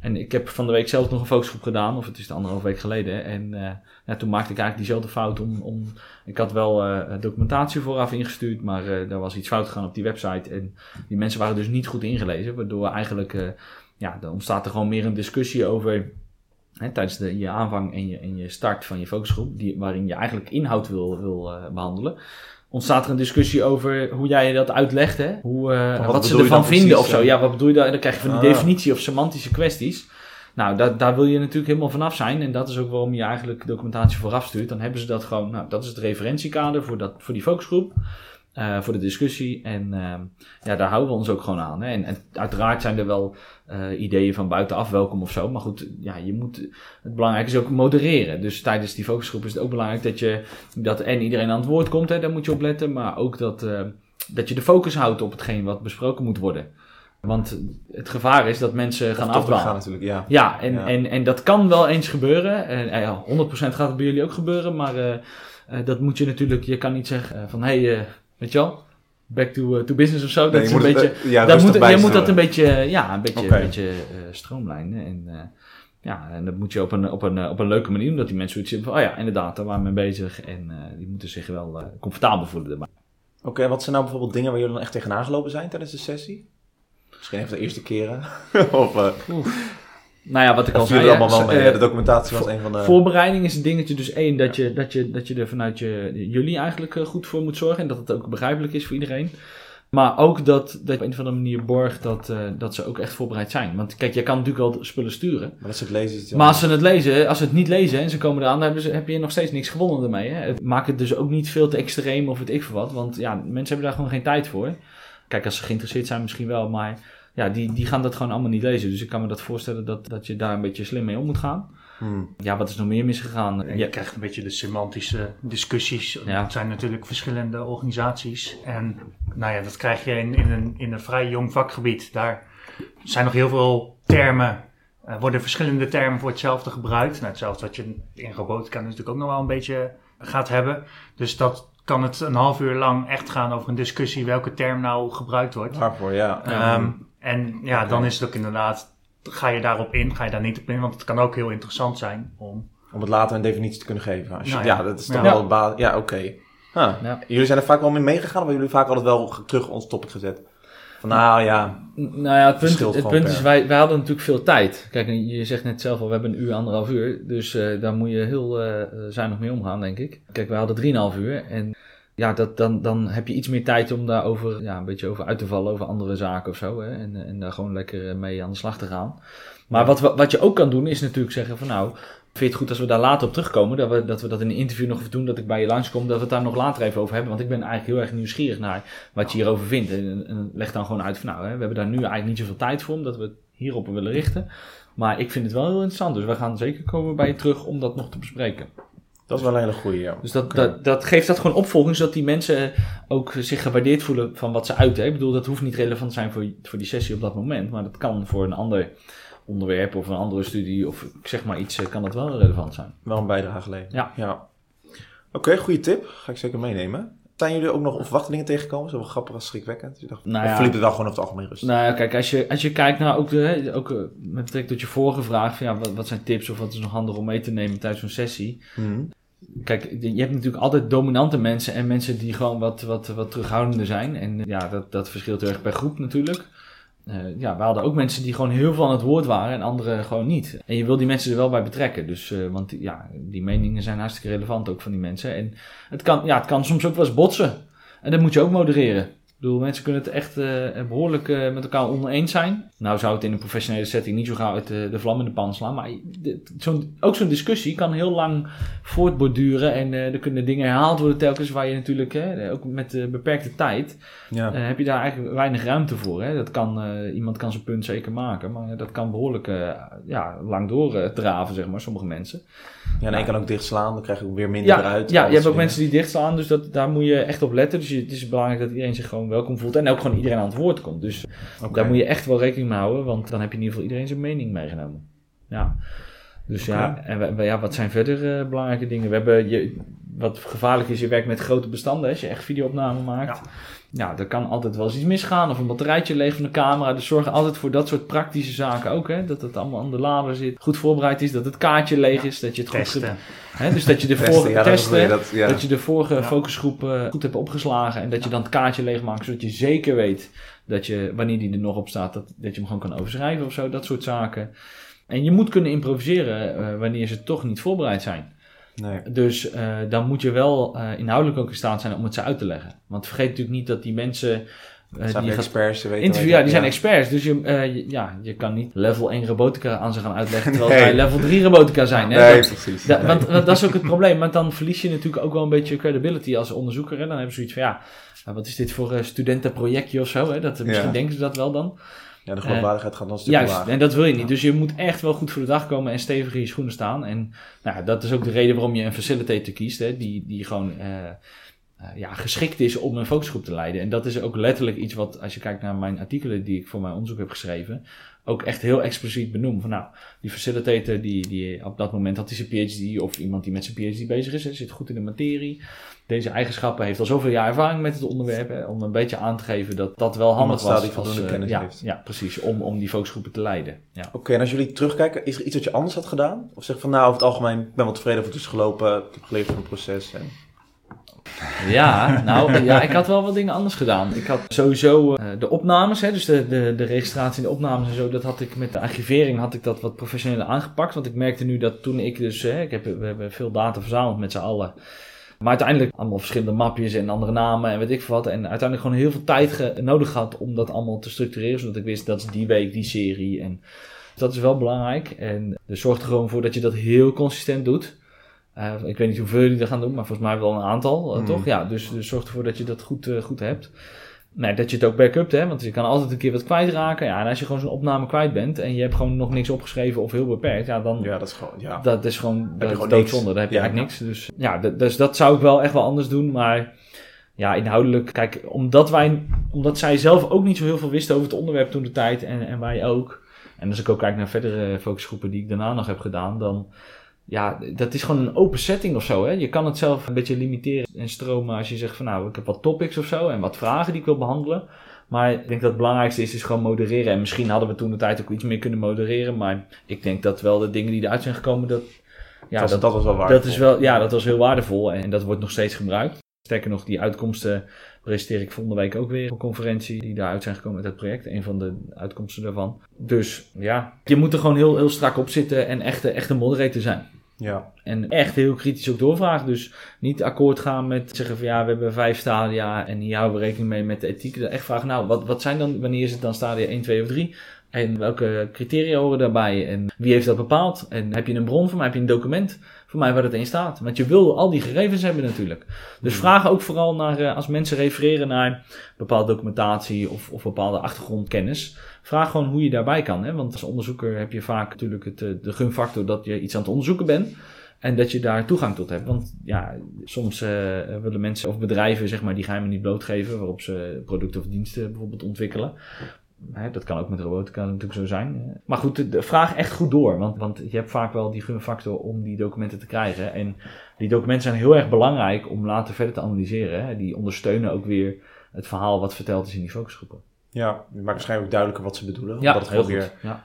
Speaker 2: En ik heb van de week zelf nog een focusgroep gedaan, of het is de anderhalf week geleden. En eh, toen maakte ik eigenlijk diezelfde fout om... om ik had wel eh, documentatie vooraf ingestuurd, maar er was iets fout gegaan op die website. En die mensen waren dus niet goed ingelezen, waardoor eigenlijk... ja, dan ontstaat er gewoon meer een discussie over... Hè, tijdens de, je aanvang en je, je start van je focusgroep, die, waarin je eigenlijk inhoud wil, wil eh, behandelen ontstaat er een discussie over hoe jij dat uitlegt, hè? Hoe, eh, wat,
Speaker 1: wat
Speaker 2: ze ervan vinden
Speaker 1: precies,
Speaker 2: of zo.
Speaker 1: eh?
Speaker 2: Ja, wat bedoel je daar? Dan krijg je van die
Speaker 1: Ah.
Speaker 2: definitie of semantische kwesties. Nou, daar, daar wil je natuurlijk helemaal vanaf zijn. En dat is ook waarom je eigenlijk documentatie vooraf stuurt. Dan hebben ze dat gewoon, nou, dat is het referentiekader voor, dat, voor die focusgroep. Eh, voor de discussie. En ehm, ja, daar houden we ons ook gewoon aan. Hè? En, en uiteraard zijn er wel eh, ideeën van buitenaf welkom of zo. Maar goed, ja, je moet, het belangrijk is ook modereren. Dus tijdens die focusgroep is het ook belangrijk dat je dat en iedereen aan het woord komt, hè, daar moet je op letten. Maar ook dat, eh, dat je de focus houdt op hetgeen wat besproken moet worden. Want het gevaar is dat mensen gaan afdwalen.
Speaker 1: ja.
Speaker 2: Ja, en,
Speaker 1: Ja.
Speaker 2: En, en dat kan wel eens gebeuren. En, ja, 100% gaat het bij jullie ook gebeuren. Maar dat moet je natuurlijk, je kan niet zeggen van hé, hey, weet je wel, back to, eh, to business of zo. Dat
Speaker 1: Nee,
Speaker 2: is
Speaker 1: je
Speaker 2: een
Speaker 1: het,
Speaker 2: beetje,
Speaker 1: ja,
Speaker 2: daar moet, je moet dat een beetje, ja, een beetje, een beetje eh, stroomlijnen. En, eh, ja, en dat moet je op een, op, een, op een leuke manier doen. Dat die mensen zoiets hebben van, oh ja, inderdaad, daar waren we mee bezig. En eh, die moeten zich wel eh, comfortabel voelen erbij.
Speaker 1: Oké, wat zijn nou bijvoorbeeld dingen waar jullie dan echt tegenaan gelopen zijn tijdens de sessie? Misschien even de eerste keren. of, eh,
Speaker 2: Nou ja, wat ik
Speaker 1: Dat
Speaker 2: al zei.
Speaker 1: allemaal wel mee.
Speaker 2: eh,
Speaker 1: Ja, de documentatie was een van de...
Speaker 2: Voorbereiding is een dingetje. Dus één, dat je, dat je, dat je er vanuit je, jullie eigenlijk eh, goed voor moet zorgen. En dat het ook begrijpelijk is voor iedereen. Maar ook dat, dat je op een of andere manier borgt dat, eh, dat ze ook echt voorbereid zijn. Want kijk, jij kan natuurlijk wel spullen sturen.
Speaker 1: Maar dat ze het lezen is het
Speaker 2: Maar als ze het lezen, als ze het niet lezen en ze komen eraan, dan hebben ze, heb je nog steeds niks gewonnen ermee. Hè? Het maakt het dus ook niet veel te extreem of weet ik veel wat. Want ja, mensen hebben daar gewoon geen tijd voor. Kijk, als ze geïnteresseerd zijn misschien wel, maar ja, die, die gaan dat gewoon allemaal niet lezen. Dus ik kan me dat voorstellen dat, dat je daar een beetje slim mee om moet gaan.
Speaker 1: Hmm.
Speaker 2: Ja, wat is nog meer misgegaan?
Speaker 3: En je
Speaker 2: Ja,
Speaker 3: krijgt een beetje de semantische discussies.
Speaker 2: Ja.
Speaker 3: Het zijn natuurlijk verschillende organisaties. En nou ja, dat krijg je in, in, een, in een vrij jong vakgebied. Daar zijn nog heel veel termen. Er worden verschillende termen voor hetzelfde gebruikt. Nou, hetzelfde wat je in robotica natuurlijk ook nog wel een beetje gaat hebben. Dus dat kan het een half uur lang echt gaan over een discussie welke term nou gebruikt wordt.
Speaker 1: Waarvoor, ja.
Speaker 3: Ehm, en ja, dan is het ook inderdaad, ga je daarop in, ga je daar niet op in, want het kan ook heel interessant zijn om...
Speaker 1: Om het later een definitie te kunnen geven. Als je-
Speaker 3: Nou
Speaker 1: ja.
Speaker 3: ja.
Speaker 1: dat is toch
Speaker 3: Ja.
Speaker 1: wel het baas. Ja, oké. Huh.
Speaker 2: Ja.
Speaker 1: Jullie zijn er vaak wel mee meegegaan, of hebben jullie vaak altijd wel terug ons topic gezet? Van nou ja,
Speaker 2: nou ja, het punt, het punt
Speaker 1: per-
Speaker 2: is, wij, wij hadden natuurlijk veel tijd. Kijk, je zegt net zelf al, we hebben een uur, anderhalf uur. Dus eh, daar moet je heel eh zuinig mee omgaan, denk ik. Kijk, wij hadden drieënhalf uur. En ja, dat, dan, dan heb je iets meer tijd om daarover ja, een beetje over uit te vallen, over andere zaken of zo. Hè? En, en daar gewoon lekker mee aan de slag te gaan. Maar wat, wat je ook kan doen, is natuurlijk zeggen van nou, vind je het goed als we daar later op terugkomen? Dat we dat, we dat in een interview nog even doen, dat ik bij je langskom, dat we het daar nog later even over hebben. Want ik ben eigenlijk heel erg nieuwsgierig naar wat je hierover vindt. En, en leg dan gewoon uit van nou, hè, we hebben daar nu eigenlijk niet zoveel tijd voor, omdat we het hierop willen richten. Maar ik vind het wel heel interessant, dus we gaan zeker komen bij je terug om dat nog te bespreken.
Speaker 1: Dat is wel een hele goeie. Ja.
Speaker 2: Dus dat, dat, dat geeft dat gewoon opvolging, zodat die mensen ook zich gewaardeerd voelen van wat ze uiten. Ik bedoel, dat hoeft niet relevant te zijn voor, voor die sessie op dat moment, maar dat kan voor een ander onderwerp of een andere studie of zeg maar iets, eh, kan dat wel relevant zijn.
Speaker 1: Wel een bijdrage leveren.
Speaker 2: Ja.
Speaker 1: ja. Oké, goede tip. Ga ik zeker meenemen. Zijn jullie ook nog onverwachte dingen tegengekomen? Zo wel grappig als schrikwekkend? Dus dacht,
Speaker 2: Nou ja.
Speaker 1: verliep het wel gewoon over het algemeen rustig?
Speaker 2: Nou ja, kijk, als je, als je kijkt naar ook, de, ook eh, met betrekking tot je vorige vraag, van, ja, wat, wat zijn tips of wat is nog handig om mee te nemen tijdens zo'n sessie?
Speaker 1: Hmm.
Speaker 2: Kijk, je hebt natuurlijk altijd dominante mensen en mensen die gewoon wat, wat, wat terughoudender zijn. En eh, ja, dat, dat verschilt heel erg per groep natuurlijk. Eh, ja, we hadden ook mensen die gewoon heel veel aan het woord waren en anderen gewoon niet. En je wil die mensen er wel bij betrekken. Dus, eh, want ja, die meningen zijn hartstikke relevant ook van die mensen. En het kan, ja, het kan soms ook wel eens botsen. En dat moet je ook modereren. Ik bedoel, mensen kunnen het echt eh, behoorlijk eh, met elkaar oneens zijn. Nou zou het in een professionele setting niet zo gauw uit de, de vlam in de pan slaan. Maar zo'n- ook zo'n discussie kan heel lang voortborduren. En eh, er kunnen dingen herhaald worden telkens waar je natuurlijk, hè, ook met beperkte tijd,
Speaker 1: Ja.
Speaker 2: eh, heb je daar eigenlijk weinig ruimte voor. Hè? Dat kan, eh, iemand kan zijn punt zeker maken, maar dat kan behoorlijk eh, ja, lang doordraven, zeg maar, sommige mensen.
Speaker 1: ja, en één kan ook dichtslaan, dan krijg je ook weer minder
Speaker 2: Ja,
Speaker 1: eruit.
Speaker 2: ja je hebt ook mensen die dicht staan, dus dat, daar moet je echt op letten. Dus je, het is belangrijk dat iedereen zich gewoon welkom voelt en ook gewoon iedereen aan het woord komt. Dus daar moet je echt wel rekening mee houden, want dan heb je in ieder geval iedereen zijn mening meegenomen. Ja. Dus ja, en we- we- ja, wat zijn verder eh, belangrijke dingen? We hebben je, wat gevaarlijk is, je werkt met grote bestanden. Als je echt videoopname maakt. Ja. Er kan altijd wel eens iets misgaan. Of een batterijtje leeg van de camera. Dus zorg altijd voor dat soort praktische zaken ook. Hè? Dat het allemaal aan de lader zit. Goed voorbereid is. Dat het kaartje leeg is. Dat je het goed...
Speaker 3: Testen.
Speaker 2: Hè? Dus dat je de
Speaker 1: Testen,
Speaker 2: vorige
Speaker 1: ja,
Speaker 2: testen,
Speaker 1: dat, ja.
Speaker 2: dat je de vorige
Speaker 3: Ja.
Speaker 2: focusgroep eh, goed hebt opgeslagen. En dat je dan het kaartje leegmaakt. Zodat je zeker weet dat je, wanneer die er nog op staat, dat, dat je hem gewoon kan overschrijven of zo. Dat soort zaken. En je moet kunnen improviseren eh, wanneer ze toch niet voorbereid zijn.
Speaker 1: Nee.
Speaker 2: Dus eh, dan moet je wel eh, inhoudelijk ook in staat zijn om het ze uit te leggen. Want vergeet natuurlijk niet dat die mensen eh,
Speaker 1: zijn
Speaker 2: die
Speaker 1: experts, weten
Speaker 2: interviewen,
Speaker 1: wel-
Speaker 2: ja, die zijn experts. Dus je, eh, je- ja, je kan niet level 1 robotica aan ze gaan uitleggen terwijl
Speaker 1: Nee.
Speaker 2: zij level 3 robotica zijn. Hè?
Speaker 1: Nee,
Speaker 2: Dat-
Speaker 1: precies.
Speaker 2: da-
Speaker 1: Nee.
Speaker 2: want, want dat is ook het probleem. Want dan verlies je natuurlijk ook wel een beetje credibility als onderzoeker. Hè? Dan hebben ze zoiets van, ja, wat is dit voor een studentenprojectje of zo? Hè? Dat, misschien
Speaker 1: Ja.
Speaker 2: denken ze dat wel dan.
Speaker 1: Ja, de geloofwaardigheid gaat dan een stuk
Speaker 2: Juist,
Speaker 1: lager.
Speaker 2: en dat wil je niet. Dus je moet echt wel goed voor de dag komen en stevig in je schoenen staan. En nou, dat is ook de reden waarom je een facilitator kiest, hè, die, die gewoon eh, eh, ja, geschikt is om een focusgroep te leiden. En dat is ook letterlijk iets wat, als je kijkt naar mijn artikelen die ik voor mijn onderzoek heb geschreven, ook echt heel expliciet benoem. Van nou, die facilitator die, die op dat moment had hij zijn PhD of iemand die met zijn PhD bezig is, hè, zit goed in de materie. Deze eigenschappen heeft al zoveel jaar ervaring met het onderwerp, hè, om een beetje aan te geven dat dat wel handig was.
Speaker 1: die voldoende
Speaker 2: eh,
Speaker 1: kennis
Speaker 2: ja,
Speaker 1: heeft.
Speaker 2: ja, precies, om, om die focusgroepen te leiden. Ja.
Speaker 1: Oké, en als jullie terugkijken, is er iets wat je anders had gedaan? Of zeg van nou, over het algemeen, ik ben wel tevreden over het is gelopen, ik heb geleerd van het proces. En...
Speaker 2: Ja, nou ja, ik had wel wat dingen anders gedaan. Ik had sowieso uh, de opnames, hè, dus de, de, de registratie en de opnames en zo, dat had ik met de archivering had ik dat wat professioneler aangepakt. Want ik merkte nu dat toen ik dus, hè, ik heb, we hebben veel data verzameld met z'n allen. Maar uiteindelijk allemaal verschillende mapjes en andere namen en weet ik wat. En uiteindelijk gewoon heel veel tijd nodig gehad om dat allemaal te structureren. Zodat ik wist dat is die week, die serie. En dat is wel belangrijk. En dus zorg er gewoon voor dat je dat heel consistent doet. Uh, ik weet niet hoeveel jullie dat gaan doen, maar volgens mij wel een aantal, uh, toch? Ja, dus, dus, zorg ervoor dat je dat goed, uh, goed hebt. Nee, dat je het ook backupt, hè? Want je kan altijd een keer wat kwijtraken. Ja, en als je gewoon zo'n opname kwijt bent en je hebt gewoon nog niks opgeschreven of heel beperkt, ja, dan.
Speaker 1: Ja, dat is gewoon. Ja.
Speaker 2: Dat is gewoon. Dat is doodzonde. Dan heb je ja, eigenlijk niks. Dus ja, dus dat zou ik wel echt wel anders doen. Maar ja, inhoudelijk, kijk, omdat wij, omdat zij zelf ook niet zo heel veel wisten over het onderwerp toen de tijd en, en wij ook. En als ik ook kijk naar verdere focusgroepen die ik daarna nog heb gedaan, dan ja, dat is gewoon een open setting of zo. Hè? Je kan het zelf een beetje limiteren en stromen als je zegt van nou, ik heb wat topics of zo en wat vragen die ik wil behandelen. Maar ik denk dat het belangrijkste is, is gewoon modereren. En misschien hadden we toen de tijd ook iets meer kunnen modereren. Maar ik denk dat wel de dingen die eruit zijn gekomen, dat,
Speaker 1: ja, dat, dat, was wel waardevol.
Speaker 2: Dat is wel, ja, dat was heel waardevol en dat wordt nog steeds gebruikt. Sterker nog, die uitkomsten presenteer ik volgende week ook weer een conferentie die daaruit zijn gekomen met het project. Een van de uitkomsten daarvan. Dus ja, je moet er gewoon heel, heel strak op zitten en echt, echt een moderator zijn.
Speaker 1: Ja.
Speaker 2: En echt heel kritisch ook doorvragen. Dus niet akkoord gaan met zeggen van ja, we hebben vijf stadia en hier houden we rekening mee met de ethiek. Echt vragen, nou, wat, wat zijn dan, wanneer is het dan stadia 1, 2 of 3? En welke criteria horen daarbij? En wie heeft dat bepaald? En heb je een bron van mij? Heb je een document voor mij waar het in staat? Want je wil al die gegevens hebben natuurlijk. Dus hmm. vraag ook vooral naar, eh, als mensen refereren naar bepaalde documentatie of, of bepaalde achtergrondkennis. Vraag gewoon hoe je daarbij kan. Hè? Want als onderzoeker heb je vaak natuurlijk het, eh, de gunfactor dat je iets aan het onderzoeken bent. En dat je daar toegang tot hebt. Want ja, soms uh, willen mensen of bedrijven zeg maar, die geheimen niet blootgeven. Waarop ze producten of diensten bijvoorbeeld ontwikkelen. Hè, dat kan ook met robotica natuurlijk zo zijn. Maar goed, de, vraag echt goed door. Want, want je hebt vaak wel die gunfactor om die documenten te krijgen. En die documenten zijn heel erg belangrijk om later verder te analyseren. Hè. Die ondersteunen ook weer het verhaal wat verteld is in die focusgroepen.
Speaker 1: Ja, je maakt waarschijnlijk ook duidelijker wat ze bedoelen.
Speaker 2: Ja, dat heel weer
Speaker 1: ja.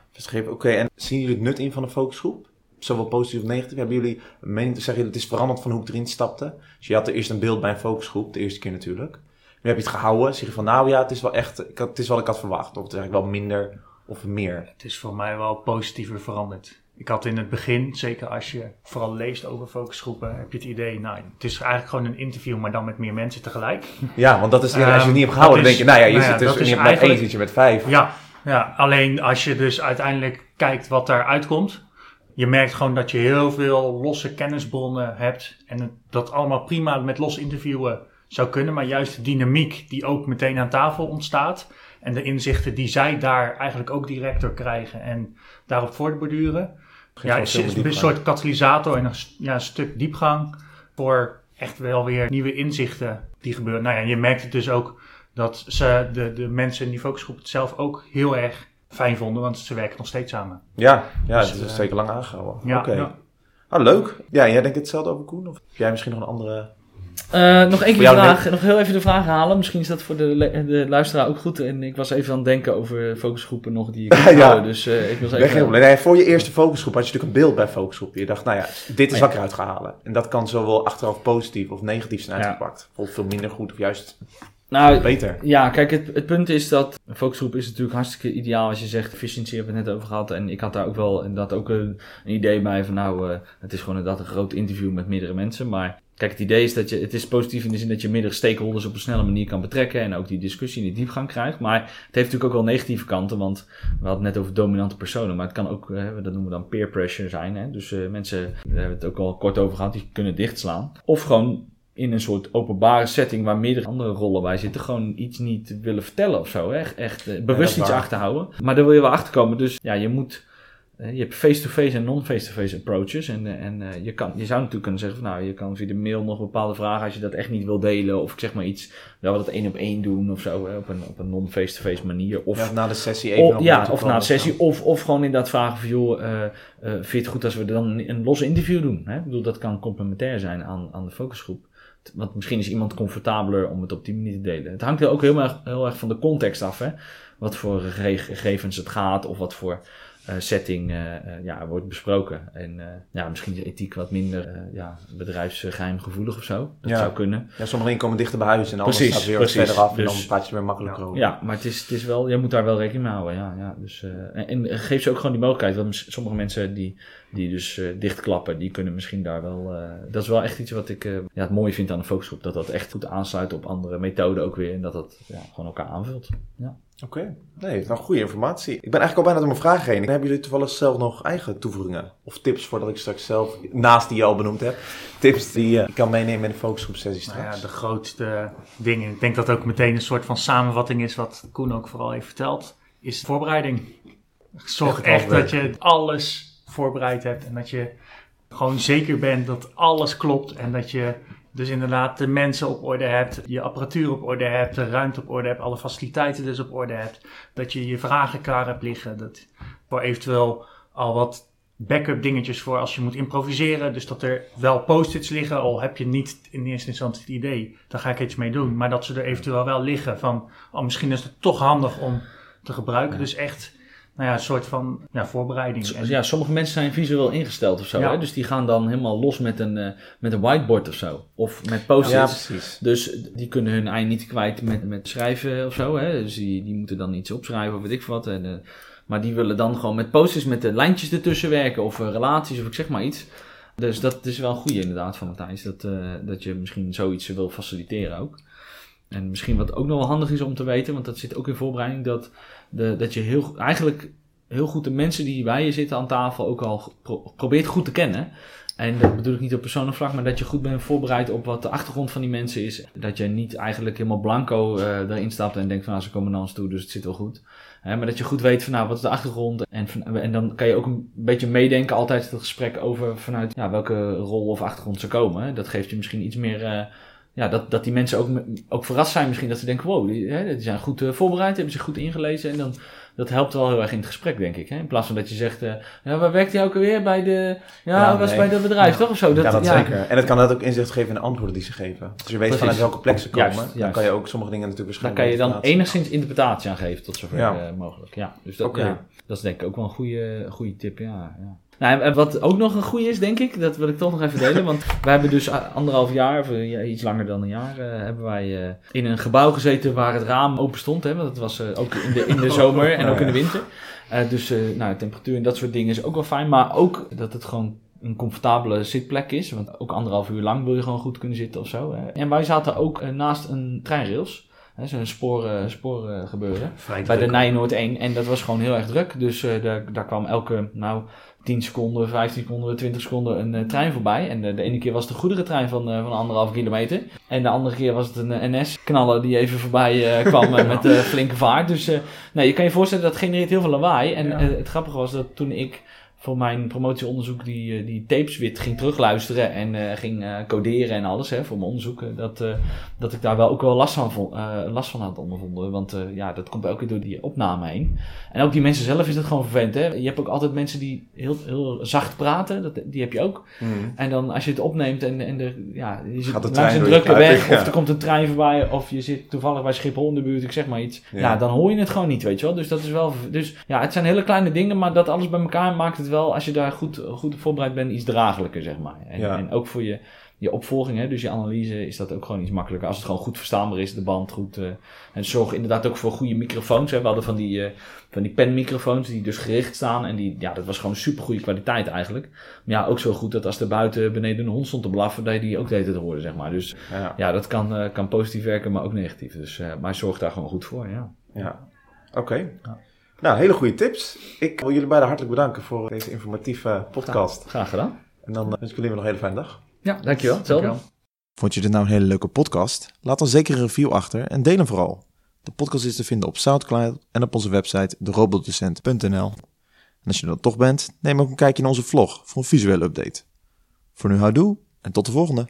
Speaker 1: Oké, en zien jullie het nut in van een focusgroep? Zowel positief of negatief. Hebben jullie een mening te zeggen? Het is veranderd van hoe ik erin stapte. Dus je had er eerst een beeld bij een focusgroep, de eerste keer natuurlijk. Nu heb je het gehouden. Zeg je van, nou ja, het is wel echt, het is wat ik had verwacht. Of het is eigenlijk wel minder of meer.
Speaker 3: Het is voor mij wel positiever veranderd. Ik had in het begin, zeker als je vooral leest over focusgroepen, heb je het idee, nou, het is eigenlijk gewoon een interview, maar dan met meer mensen tegelijk.
Speaker 1: Ja, want dat is, als je het niet hebt gehouden, dan denk je, nou ja, je nou zit dus niet met één, zit je met vijf.
Speaker 3: Ja, ja, alleen als je dus uiteindelijk kijkt wat daaruit komt, je merkt gewoon dat je heel veel losse kennisbronnen hebt en dat allemaal prima met los interviewen zou kunnen, maar juist de dynamiek die ook meteen aan tafel ontstaat en de inzichten die zij daar eigenlijk ook direct door krijgen en daarop voortborduren, ja, is, is een soort katalysator en een, ja, een stuk diepgang voor echt wel weer nieuwe inzichten die gebeuren. Nou ja, je merkt het dus ook dat ze, de, de mensen in die focusgroep het zelf ook heel erg fijn vonden, want ze werken nog steeds samen.
Speaker 1: Ja, ja dus, het is uh, zeker lang aangehouden. Ja, Oké. Ja. Ah, leuk. Ja, jij denkt hetzelfde over Koen? Of heb jij misschien nog een andere
Speaker 2: uh, nog één keer vraag, nog heel even de vraag halen. Misschien is dat voor de, de luisteraar ook goed. En ik was even aan het denken over focusgroepen nog die ik ja. Dus uh, ik was even...
Speaker 1: Nee, voor je eerste focusgroep had je natuurlijk een beeld bij focusgroep. Je dacht, nou ja, dit is wat ik eruit ga halen. En dat kan zowel achteraf positief of negatief zijn uitgepakt. Of veel minder goed of juist nou, beter.
Speaker 2: Ja, kijk, het, het punt is dat een focusgroep is natuurlijk hartstikke ideaal als je zegt efficiëntie hebben we het net over gehad. En ik had daar ook wel inderdaad ook een, een idee bij van nou, uh, het is gewoon inderdaad een groot interview met meerdere mensen. Maar Kijk, het idee is dat je, het is positief in de zin dat je meerdere stakeholders op een snelle manier kan betrekken en ook die discussie in de diepgang krijgt. Maar het heeft natuurlijk ook wel negatieve kanten, want we hadden het net over dominante personen, maar het kan ook, hè, dat noemen we dan peer pressure zijn. Hè? Dus uh, mensen, daar hebben het ook al kort over gehad, die kunnen dichtslaan. Of gewoon in een soort openbare setting waar meerdere andere rollen bij zitten, gewoon iets niet willen vertellen of zo. Hè? Echt, echt uh, bewust iets achterhouden. Maar daar wil je wel achterkomen. Dus ja, je moet eh, je hebt face-to-face en non-face-to-face approaches. En, eh, en uh, je, kan, je zou natuurlijk kunnen zeggen van nou, je kan via de mail nog bepaalde vragen als je dat echt niet wil delen. Of ik zeg maar iets, wel dat één op één doen of zo, hè, op een, op een non-face-to-face manier. Of
Speaker 1: ja, na de sessie even.
Speaker 2: Of, ja, of na de sessie. Of, of gewoon inderdaad vragen van joh, uh, vind je het goed als we dan een los interview doen? Hè? Ik bedoel, dat kan complementair zijn aan, aan de focusgroep. Want misschien is iemand comfortabeler om het op die manier te delen. Het hangt er ook heel erg, heel erg van de context af. Hè? Wat voor gegevens het gaat of wat voor eh, setting eh, eh, ja, wordt besproken. En eh, ja, misschien is ethiek wat minder eh, ja, bedrijfsgeheimgevoelig of zo. Dat
Speaker 1: Ja.
Speaker 2: zou kunnen.
Speaker 1: Ja, sommige dingen komen dichter bij huis en anders
Speaker 2: Precies,
Speaker 1: staat weer
Speaker 2: precies.
Speaker 1: verder af en
Speaker 2: Dus-
Speaker 1: dan praat je er weer makkelijker over.
Speaker 2: Ja, maar het is, het is wel, je moet daar wel rekening mee houden. Ja, ja. Dus, eh, en, en geef ze ook gewoon die mogelijkheid. Want sommige mensen die, die dus eh, dichtklappen, die kunnen misschien daar wel. eh, dat is wel echt iets wat ik eh, ja, het mooie vind aan een focusgroep. Dat dat echt goed aansluit op andere methoden ook weer. En dat dat ja, gewoon elkaar aanvult. Ja.
Speaker 1: Oké, nee, wel goede informatie. Ik ben eigenlijk al bijna door mijn vragen heen. Hebben jullie toevallig zelf nog eigen toevoegingen of tips voordat ik straks zelf, naast die je al benoemd hebt, tips die je kan meenemen in de focusgroepsessie
Speaker 3: Nou ja,
Speaker 1: straks?
Speaker 3: de grootste dingen. Ik denk dat ook meteen een soort van samenvatting is wat Koen ook vooral heeft verteld. Is voorbereiding. Zorg
Speaker 1: Echt
Speaker 3: dat je alles voorbereid hebt. En dat je gewoon zeker bent dat alles klopt. En dat je dus inderdaad de mensen op orde hebt. Je apparatuur op orde hebt. De ruimte op orde hebt. Alle faciliteiten dus op orde hebt. Dat je je vragen klaar hebt liggen. Dat voor eventueel al wat backup dingetjes voor als je moet improviseren. Dus dat er wel post-its liggen, al heb je niet in eerste instantie het idee, dan ga ik iets mee doen. Maar dat ze er eventueel wel liggen van, oh, misschien is het toch handig om te gebruiken. Dus echt, nou ja, een soort van ja, voorbereiding. En-
Speaker 2: ja, sommige mensen zijn visueel ingesteld of zo.
Speaker 3: Ja.
Speaker 2: Hè? Dus die gaan dan helemaal los met een, eh, met een whiteboard of zo. Of met post-its.
Speaker 1: Ja, precies.
Speaker 2: Dus die kunnen hun ei niet kwijt met, met schrijven of zo. Hè? Dus die, die moeten dan iets opschrijven of weet ik veel wat. En, eh, maar die willen dan gewoon met posters met de lijntjes ertussen werken. Of eh, relaties of ik zeg maar iets. Dus dat is wel een goede inderdaad van Matthijs. Dat, eh, dat je misschien zoiets wil faciliteren ook. En misschien wat ook nog wel handig is om te weten. Want dat zit ook in voorbereiding. Dat, de, dat je heel, eigenlijk heel goed de mensen die bij je zitten aan tafel ook al pro- probeert goed te kennen. En dat bedoel ik niet op persoonlijk vlak, maar dat je goed bent voorbereid op wat de achtergrond van die mensen is. Dat je niet eigenlijk helemaal blanco eh erin stapt en denkt van nou, ze komen naar ons toe, dus het zit wel goed. Hè, maar dat je goed weet van nou, wat is de achtergrond. En, en dan kan je ook een beetje meedenken altijd het gesprek over vanuit ja, welke rol of achtergrond ze komen. Dat geeft je misschien iets meer... eh, ja, dat, dat die mensen ook, ook verrast zijn misschien. Dat ze denken, wow, die, hè, die zijn goed eh, voorbereid, hebben zich goed ingelezen. En dan, dat helpt wel heel erg in het gesprek, denk ik. Hè? In plaats van dat je zegt, eh, ja, waar werkt hij ook alweer? Bij de, ja,
Speaker 1: Ja,
Speaker 2: was
Speaker 1: nee.
Speaker 2: bij dat bedrijf, toch? Of zo.
Speaker 1: ja, dat zeker. En het kan dat ook inzicht geven in de antwoorden die ze geven. Als je weet
Speaker 2: Precies.
Speaker 1: vanuit welke plek ze komen,
Speaker 2: Juist,
Speaker 1: dan
Speaker 2: juist.
Speaker 1: kan je ook sommige dingen natuurlijk
Speaker 2: Daar
Speaker 1: waarschijnlijk
Speaker 2: kan je dan enigszins interpretatie aan geven, tot zover eh, mogelijk. Ja, dus dat, dat is denk ik ook wel een goede, goede tip, ja. ja. Nou, en wat ook nog een goede is, denk ik, dat wil ik toch nog even delen. Want wij hebben dus anderhalf jaar, of eh, iets langer dan een jaar, eh, hebben wij eh, in een gebouw gezeten waar het raam open stond. Hè, want dat was ook in de, in de zomer en ook in de winter. Dus nou, de temperatuur en dat soort dingen is ook wel fijn. Maar ook dat het gewoon een comfortabele zitplek is. Want ook anderhalf uur lang wil je gewoon goed kunnen zitten of zo. Hè. En wij zaten ook naast een treinrails. Zo'n sporen, sporen gebeuren.
Speaker 3: Vrij
Speaker 2: Bij de
Speaker 3: druk.
Speaker 2: Nijnoord 1. En dat was gewoon heel erg druk. Dus daar, daar kwam elke, nou, 10 seconden, 15 seconden, 20 seconden een eh, trein voorbij. En eh, de ene keer was het een goederentrein van, eh, van anderhalf kilometer. En de andere keer was het een NS-knaller die even voorbij kwam met flinke vaart. Dus nee, je kan je voorstellen, dat genereert heel veel lawaai. En
Speaker 3: Ja.
Speaker 2: het grappige was dat toen ik voor mijn promotieonderzoek die, eh, die tapes weer ging terugluisteren en eh, ging eh, coderen en alles hè, voor mijn onderzoeken, dat, dat ik daar wel ook wel last van, vond, last van had ondervonden. Want ja, dat komt elke keer door die opname heen. En ook die mensen zelf is het gewoon vervelend. Hè? Je hebt ook altijd mensen die heel, heel zacht praten, dat, die heb je ook.
Speaker 1: Mhm.
Speaker 2: En dan als je het opneemt en, en de, ja, je zit
Speaker 1: Gaat de
Speaker 2: langs een drukke weg,
Speaker 1: ja.
Speaker 2: of er komt een trein voorbij, of je zit toevallig bij Schiphol in de buurt, ik zeg maar iets.
Speaker 1: Ja.
Speaker 2: Ja. dan hoor je het gewoon niet, weet je wel. Dus dat is wel, dus ja, het zijn hele kleine dingen, maar dat alles bij elkaar maakt het wel, als je daar goed, goed op voorbereid bent, iets draaglijker, zeg maar. En,
Speaker 1: Ja.
Speaker 2: en ook voor je, je opvolging, hè, dus je analyse, is dat ook gewoon iets makkelijker. Als het gewoon goed verstaanbaar is, de band goed. eh, en zorg inderdaad ook voor goede microfoons. Hè. We hadden van die, eh, van die penmicrofoons die dus gericht staan. En die, ja, dat was gewoon super goede kwaliteit eigenlijk. Maar ja, ook zo goed dat als er buiten beneden een hond stond te blaffen, dat je die ook de hele tijd hoorde, zeg maar. Dus
Speaker 1: Ja.
Speaker 2: ja, dat kan, eh, kan positief werken, maar ook negatief. Dus, maar zorg daar gewoon goed voor, ja.
Speaker 1: Ja, oké.
Speaker 2: Ja.
Speaker 1: Nou, hele goede tips. Ik wil jullie beiden hartelijk bedanken voor deze informatieve podcast.
Speaker 2: Graag gedaan.
Speaker 1: En dan eh, wens ik jullie nog een hele fijne dag.
Speaker 2: Ja, dankjewel. Hetzelfde.
Speaker 3: Dankjewel.
Speaker 1: Vond je dit nou een hele leuke podcast? Laat dan zeker een review achter en deel hem vooral. De podcast is te vinden op Soundcloud en op onze website derobotdocent.nl. En als je er dan toch bent, neem ook een kijkje in onze vlog voor een visuele update. Voor nu houdoe en tot de volgende.